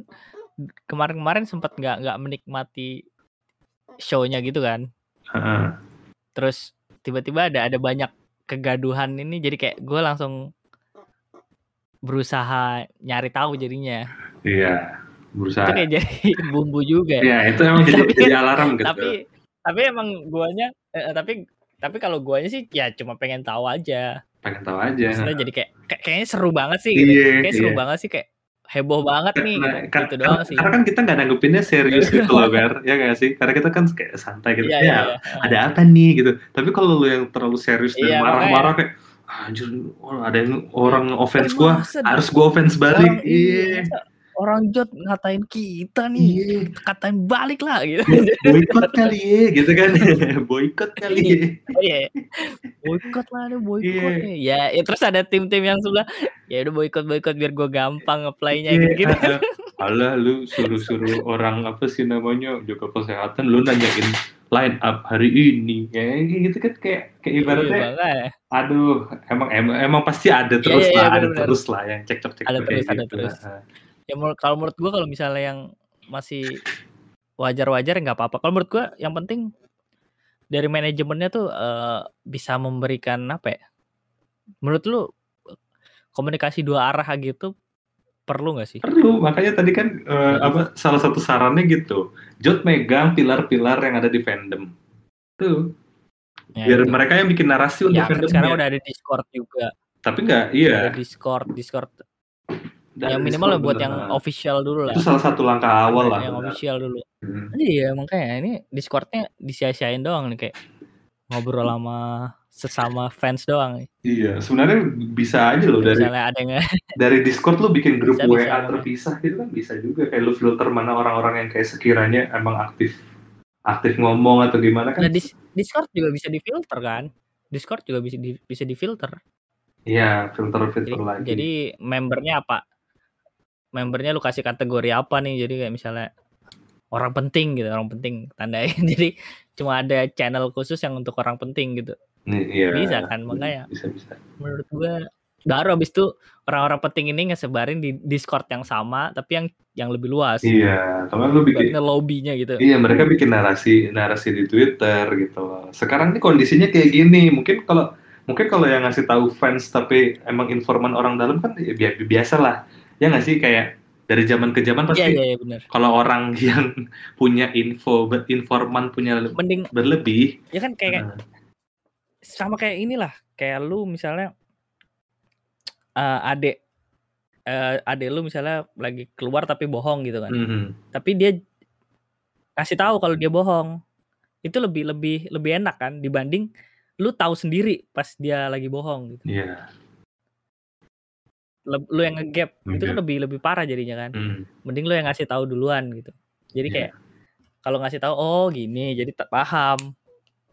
S2: kemarin-kemarin sempat nggak nggak menikmati show-nya gitu kan. Terus tiba-tiba ada ada banyak kegaduhan ini jadi kayak gue langsung berusaha nyari tahu jadinya.
S1: Iya,
S2: Itu
S1: berusaha.
S2: kayak jadi bumbu juga.
S1: Iya, itu emang jadi
S2: Tapi
S1: jadi
S2: kan-
S1: alarm gitu.
S2: Tapi tapi emang guanya eh, tapi tapi kalau guanya sih ya cuma pengen tahu aja.
S1: pengen tahu aja.
S2: Maksudnya jadi kayak, kayak kayaknya seru banget sih gitu.
S1: Iya,
S2: Kayak seru
S1: iya.
S2: banget sih kayak heboh banget nih
S1: Nah,
S2: gitu, gitu doang
S1: karena,
S2: sih.
S1: karena kan kita nggak nanggepinnya serius gitu loh, Ber. Ya nggak sih? Karena kita kan kayak santai gitu.
S2: Iya,
S1: ya,
S2: iya, iya.
S1: ada apa nih gitu. Tapi kalau lu yang terlalu serius dan
S2: Iya,
S1: marah-marah kayak anjir ada yang orang offense gua,
S2: masa
S1: harus gua offense balik.
S2: Iya,
S1: Iya.
S2: Orang jod ngatain kita nih,
S1: Iya.
S2: katain balik lah gitu.
S1: Boykot kali ya, gitu kan. Boykot kali ya.
S2: Oh iya. Boykot lah ada boykot
S1: Iya.
S2: nih. Ya, ya terus ada tim-tim yang sebelah ya udah boykot boykot biar gue gampang apply-nya
S1: Iya,
S2: gitu.
S1: ah. Alah lu suruh-suruh orang apa sih namanya jaga kesehatan lu nanyain line up hari ini kayak gitu kan kayak kayak ibaratnya
S2: makanya.
S1: aduh emang emang, emang pasti ada terus
S2: iya, iya,
S1: lah ada terus lah yang cekcok cekcok
S2: Ada terus, ada
S1: gitu.
S2: terus.
S1: Ah,
S2: Ya menurut- kalau menurut gue kalau misalnya yang masih wajar-wajar nggak apa-apa. Kalau menurut gue yang penting dari manajemennya tuh eh, bisa memberikan apa ya? Menurut lu komunikasi dua arah gitu perlu nggak sih?
S1: perlu makanya tadi kan eh, apa salah satu sarannya gitu Jot megang pilar-pilar yang ada di fandom tuh
S2: Ya,
S1: biar
S2: itu.
S1: mereka yang bikin narasi untuk
S2: Ya, kan
S1: fandomnya
S2: sekarang udah ada Discord juga.
S1: tapi nggak iya
S2: Ada Discord, Discord.
S1: Udah
S2: yang minimal buat yang official dulu lah.
S1: itu salah satu langkah awal lah
S2: yang official dulu.
S1: Hmm.
S2: Iya makanya ini Discordnya disia-siain doang nih kayak ngobrol sama sesama fans doang. nih.
S1: Iya, sebenarnya bisa aja loh dari
S2: Misalnya ada yang
S1: dari Discord lu bikin grup
S2: Bisa,
S1: WA
S2: bisa,
S1: terpisah gitu kan bisa juga kayak lu filter mana orang-orang yang kayak sekiranya emang aktif aktif ngomong atau gimana
S2: nah
S1: kan?
S2: dis- Discord juga bisa difilter kan? Discord juga bisa di, bisa difilter.
S1: Iya,
S2: Jadi,
S1: filter-filter lagi.
S2: jadi membernya apa? Membernya lu kasih kategori apa nih? Jadi kayak misalnya orang penting gitu, orang penting tandain. Jadi cuma ada channel khusus yang untuk orang penting gitu.
S1: Nih, iya.
S2: Bisa kan makanya
S1: Bisa bisa.
S2: menurut gua baru habis itu orang-orang penting ini ngesebarin di Discord yang sama tapi yang yang lebih luas.
S1: Iya, karena lu bikin
S2: lobbynya gitu.
S1: Iya, mereka bikin narasi narasi di Twitter gitu. Sekarang ini kondisinya kayak gini. Mungkin kalau mungkin kalau yang ngasih tahu fans tapi emang informan orang dalam kan ya bi- biasa lah. Ya nggak sih kayak dari zaman ke zaman pasti
S2: iya iya, benar.
S1: kalau orang yang punya info informan punya
S2: Mending
S1: berlebih
S2: ya kan kayak
S1: nah,
S2: sama kayak inilah kayak lu misalnya eh adek eh adek lu misalnya lagi keluar tapi bohong gitu kan.
S1: mhm.
S2: Tapi dia kasih tahu kalau dia bohong. Itu lebih lebih lebih enak kan dibanding lu tahu sendiri pas dia lagi bohong gitu.
S1: Iya.
S2: Lu yang ngegap itu kan lebih lebih parah jadinya kan.
S1: mhm.
S2: Mending lu yang ngasih tahu duluan gitu. Jadi
S1: Iya.
S2: kayak kalau ngasih tahu oh gini jadi tak paham.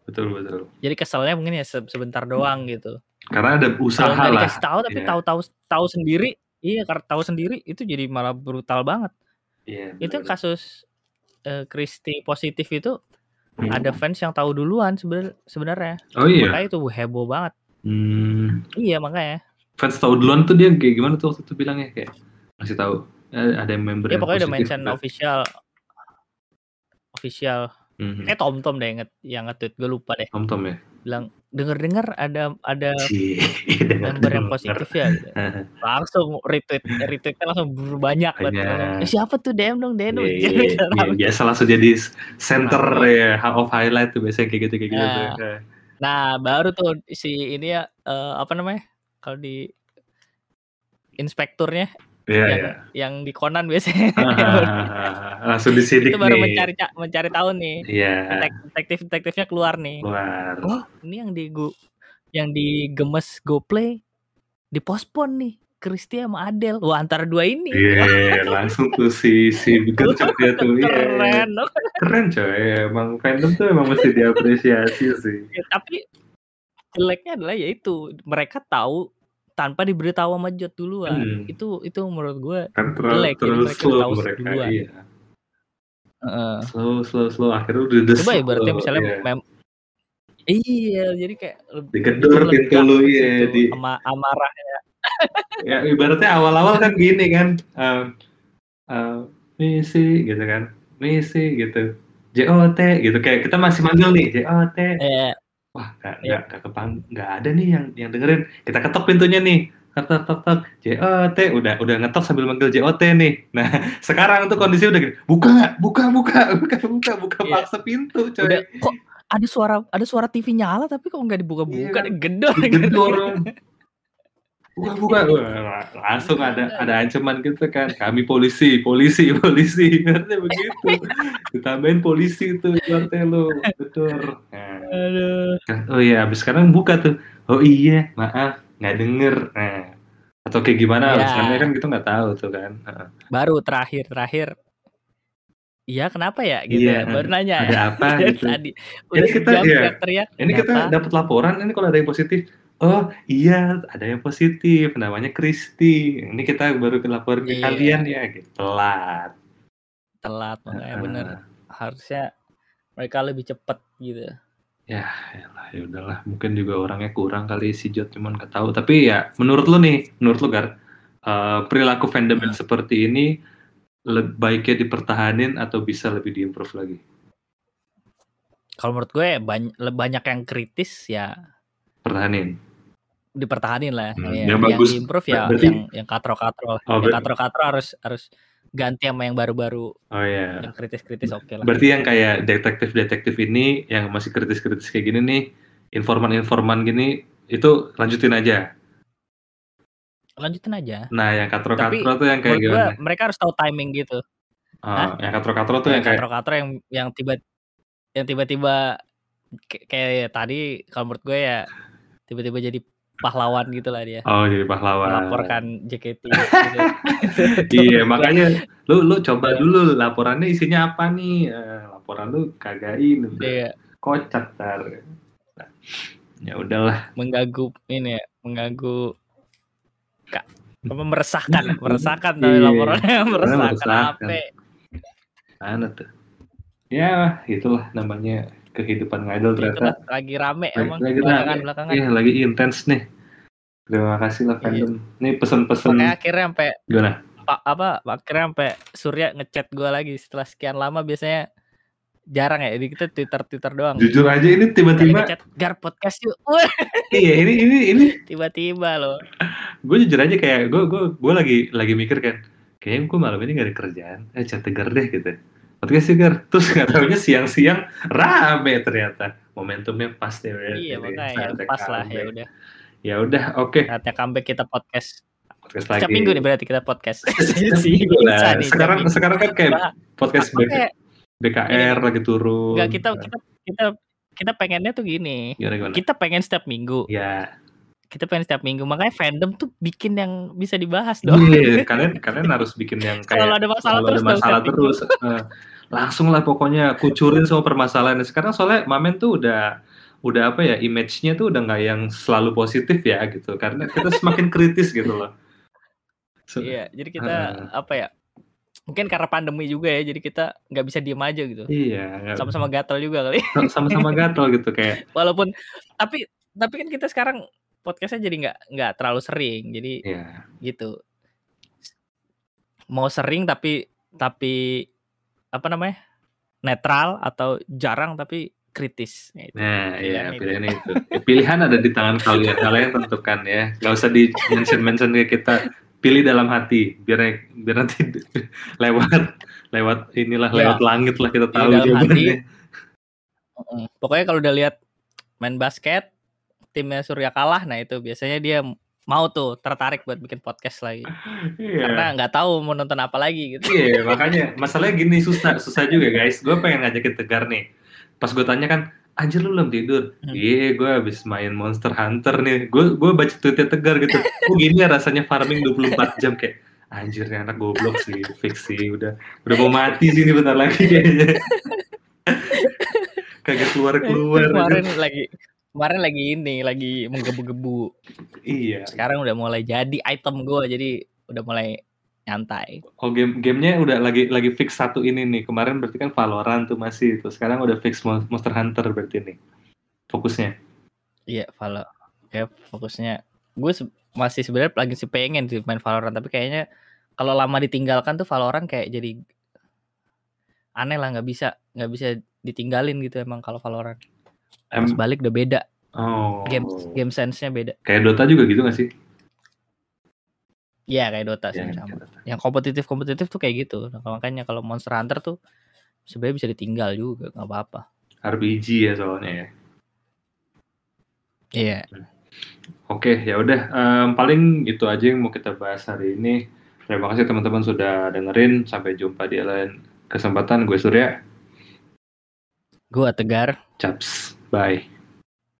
S1: Betul betul.
S2: Jadi keselnya mungkin ya se- sebentar doang gitu.
S1: Karena ada usaha
S2: nggak
S1: lah.
S2: dikasih tahu tapi
S1: Iya.
S2: tahu-tahu tahu sendiri, iya karena tahu sendiri itu jadi malah brutal banget.
S1: Iya.
S2: Itu kasus eh, Kristi positif itu
S1: Hmm.
S2: ada fans yang tahu duluan sebenar- sebenarnya.
S1: Oh iya.
S2: Makanya itu heboh banget.
S1: Hmm.
S2: Iya makanya.
S1: Fans tahu duluan tuh dia kayak gimana tuh waktu itu bilangnya kayak ngasih tahu eh, ada yang member
S2: Ya pokoknya udah mention
S1: gitu.
S2: official official.
S1: Mhm.
S2: kayak Tom Tom deh nge- yang nge-tweet gue lupa deh.
S1: Tom Tom ya.
S2: bilang denger-dengar ada ada
S1: Cie,
S2: member yang positif ya? Langsung retweet retweetnya langsung banyak banget. "Eh, siapa tuh? DM dong DM dong.
S1: Iya, iya, iya, biasa langsung jadi center ya of highlight tuh biasanya kayak gitu kayak gitu.
S2: Nah. nah baru tuh si ini ya eh, apa namanya kalau di inspekturnya
S1: Iya
S2: yang
S1: iya.
S2: yang di Conan biasanya
S1: Ah, langsung disidik
S2: itu baru
S1: nih.
S2: mencari ca- mencari tahu nih
S1: Iya,
S2: detek- detektif detektifnya keluar nih
S1: keluar.
S2: oh ini yang di Go- yang di gemes GoPlay dipospon nih Kristi sama Adele wah antara dua ini
S1: Iya, langsung tuh si si gercep dia tuh. Iya.
S2: keren
S1: Keren coy, emang fandom tuh emang mesti diapresiasi sih.
S2: Ya, tapi jeleknya adalah yaitu mereka tahu tanpa diberitahu sama Jot duluan
S1: Hmm.
S2: itu itu menurut gue
S1: Kan terlalu,
S2: Jelek,
S1: terlalu
S2: mereka
S1: slow
S2: tahu
S1: mereka.
S2: duluan.
S1: Iya.
S2: heeh.
S1: Slow, slow, slow. Akhirnya udah desek
S2: coba ibaratnya
S1: loh,
S2: misalnya
S1: iya.
S2: mem- iya jadi kayak lebih
S1: Digedor pintu lu, iya, di-
S2: sama amarah
S1: ya ibaratnya awal-awal kan gini kan em, em, misi gitu kan misi gitu JOT gitu kayak kita masih manggil nih JOT
S2: eh,
S1: wah nggak
S2: Iya.
S1: nggak nggak kepang nggak ada nih yang yang dengerin. Kita ketok pintunya nih. Tok tok tok tok. JOT udah udah ngetok sambil manggil JOT nih. Nah sekarang tuh kondisi udah gini. Buka buka buka buka buka buka
S2: Iya.
S1: paksa pintu coy.
S2: Udah kok ada suara ada suara TV nyala tapi kok nggak dibuka-buka?
S1: Iya.
S2: gedor
S1: digedor buka buka Wah, langsung ada ada ancaman gitu kan kami polisi polisi polisi artinya begitu ditambahin polisi tuh JOT lu betul nah, oh iya, habis sekarang buka tuh. Oh iya, maaf, nggak denger. Nah, atau kayak gimana
S2: Ya.
S1: kan kita nggak tahu tuh kan.
S2: Baru terakhir terakhir. Iya kenapa ya gitu
S1: Iya,
S2: ya. Baru nanya
S1: ada
S2: ya.
S1: apa
S2: Dari
S1: gitu.
S2: Tadi
S1: Ini
S2: udah
S1: kita-
S2: sejam
S1: iya.
S2: teriak-teriak.
S1: Ini kita
S2: kenapa?
S1: dapat laporan, ini kalau ada yang positif. Oh iya, ada yang positif, namanya Kristi. Ini kita baru laporin ke
S2: Iya.
S1: kalian ya, gitu. Telat.
S2: telat makanya
S1: Heeh.
S2: bener. Harusnya mereka lebih cepet gitu.
S1: Ya, yalah, ya udahlah. Mungkin juga orangnya kurang kali si Jot, cuman nggak tahu. Tapi ya, menurut lu nih, menurut lu Gar, eh, perilaku fandom yang seperti ini baiknya dipertahanin atau bisa lebih diimprove lagi?
S2: Kalau menurut gue banyak, banyak yang kritis ya
S1: Pertahanin.
S2: dipertahanin lah.
S1: Hmm,
S2: Ya,
S1: yang
S2: yang,
S1: bagus.
S2: improve ya
S1: Berarti-
S2: yang yang katro-katro.
S1: Oh,
S2: yang katro-katro harus harus ganti sama yang baru-baru.
S1: Oh iya.
S2: Yang kritis-kritis oke lah.
S1: Berarti yang kayak detektif-detektif ini yang masih kritis-kritis kayak gini nih, informan-informan gini itu lanjutin aja.
S2: Lanjutin aja.
S1: Nah, yang katro-katro tuh yang kayak gimana?
S2: mereka harus tahu timing gitu.
S1: Oh, yang katro-katro tuh
S2: yang
S1: yang kayak
S2: katro-katro yang yang tiba yang tiba-tiba kayak, kayak tadi kalau menurut gue ya tiba-tiba jadi pahlawan gitu lah dia
S1: oh jadi pahlawan.
S2: melaporkan JKT gitu.
S1: iya, makanya lu lu coba
S2: Iya.
S1: dulu laporannya isinya apa nih? Eh, laporan lu kagain udah
S2: Dia
S1: kocak tar. Nah, ya udahlah.
S2: mengganggu ini ya mengganggu Kak, apa meresahkan meresahkan tapi
S1: Iya.
S2: laporannya meresahkan apa
S1: tuh? Ya, itulah namanya kehidupan ngidol
S2: itulah
S1: ternyata.
S2: lagi rame
S1: Lagi-
S2: emang
S1: lagi
S2: belakangan
S1: rame.
S2: belakangan
S1: Iya, lagi intens nih. Terima kasih lah
S2: Iya.
S1: fandom. Nih pesen-pesen
S2: makanya akhirnya sampai
S1: gimana?
S2: Pak apa akhirnya sampai Surya ngechat gue lagi setelah sekian lama biasanya jarang ya jadi kita twitter twitter doang.
S1: Jujur aja ini tiba-tiba
S2: gar podcast yuk.
S1: Iya ini ini ini.
S2: Tiba-tiba loh.
S1: Gue jujur aja kayak gue gue gue lagi lagi mikir kan kayaknya gue malam ini gak ada kerjaan. Eh chat tegar deh gitu. Podcast sih Gar. terus nggak tahunya siang-siang rame ternyata. Momentumnya pas deh ya,
S2: iya makanya
S1: saatnya
S2: pas lah ya udah.
S1: Ya udah oke.
S2: Saatnya comeback kita podcast.
S1: Podcast lagi.
S2: setiap minggu nih berarti kita podcast.
S1: Setiap
S2: sih
S1: minggu lah. sekarang sekarang kan kayak podcast
S2: apa Kayak
S1: BKR lagi turun
S2: enggak kita kita kita kita pengennya tuh gini
S1: gimana gimana
S2: kita pengen setiap minggu
S1: ya
S2: kita pengen setiap minggu makanya fandom tuh bikin yang bisa dibahas dong
S1: Iya, kalian kalian harus bikin yang kayak
S2: Selalu ada masalah
S1: selalu
S2: terus
S1: ada masalah terus. Eh, langsung lah pokoknya kucurin semua permasalahan. Sekarang soalnya Mamen tuh udah udah apa ya image-nya tuh udah nggak yang selalu positif ya gitu. Karena kita semakin kritis gitu loh. Se-
S2: Iya, jadi kita
S1: Heeh.
S2: apa ya? Mungkin karena pandemi juga ya, jadi kita nggak bisa diem aja gitu.
S1: Iya, nggak-
S2: Sama-sama gatel juga kali.
S1: sama-sama gatel gitu kayak.
S2: Walaupun tapi tapi kan kita sekarang podcastnya jadi nggak nggak terlalu sering, jadi
S1: Iya.
S2: gitu. Mau sering tapi tapi apa namanya? netral atau jarang tapi kritis. Nah, itu.
S1: Nah, iya
S2: Pilihan itu.
S1: pilihan itu. Pilihan ada di tangan kalian. Kalian tentukan ya. Gak usah di mention mention ke kita. Pilih dalam hati. Biar biar nanti lewat lewat inilah
S2: Ya.
S1: lewat langit lah kita
S2: Pilih
S1: tahu
S2: dalam hati. Pokoknya kalau udah lihat main basket timnya Surya kalah, nah itu biasanya dia mau tuh tertarik buat bikin podcast lagi.
S1: Iya.
S2: Karena nggak tahu mau nonton apa lagi gitu.
S1: Iya, makanya masalahnya gini susah, susah juga guys. Gue pengen ngajakin Tegar nih. Pas gue tanya kan, anjir lu belum tidur?
S2: Hmm.
S1: Iya, gue habis main Monster Hunter nih. Gue gue baca tweetnya Tegar gitu. Oh gini ya rasanya farming 24 jam kayak anjir nih anak goblok sih, fix sih udah udah mau mati sih ini bentar lagi kayaknya. Kagak keluar keluar.
S2: kemarin lagi kemarin lagi ini lagi menggebu-gebu.
S1: Iya.
S2: Sekarang udah mulai jadi item gue jadi udah mulai nyantai.
S1: Oh game gamenya udah lagi lagi fix satu ini nih. Kemarin berarti kan Valorant tuh masih itu. Sekarang udah fix Mon- Monster Hunter berarti nih. Fokusnya.
S2: Iya, Valo. Kayak fokusnya gue se- masih sebenarnya lagi sih pengen sih main Valorant tapi kayaknya kalau lama ditinggalkan tuh Valorant kayak jadi aneh lah nggak bisa nggak bisa ditinggalin gitu emang kalau Valorant.
S1: Em,
S2: balik udah beda.
S1: oh.
S2: Game game sense-nya beda.
S1: Kayak Dota juga gitu gak sih?
S2: Iya kayak Dota sih
S1: Iya,
S2: sama.
S1: Dota.
S2: Yang kompetitif-kompetitif tuh kayak gitu. Nah, makanya kalau Monster Hunter tuh sebenarnya bisa ditinggal juga nggak apa-apa.
S1: RPG ya soalnya ya.
S2: Iya.
S1: Oke, ya udah. Em, paling itu aja yang mau kita bahas hari ini. Terima kasih teman-teman sudah dengerin. Sampai jumpa di lain kesempatan. Gue Surya.
S2: Gua tegar.
S1: Caps. Bye.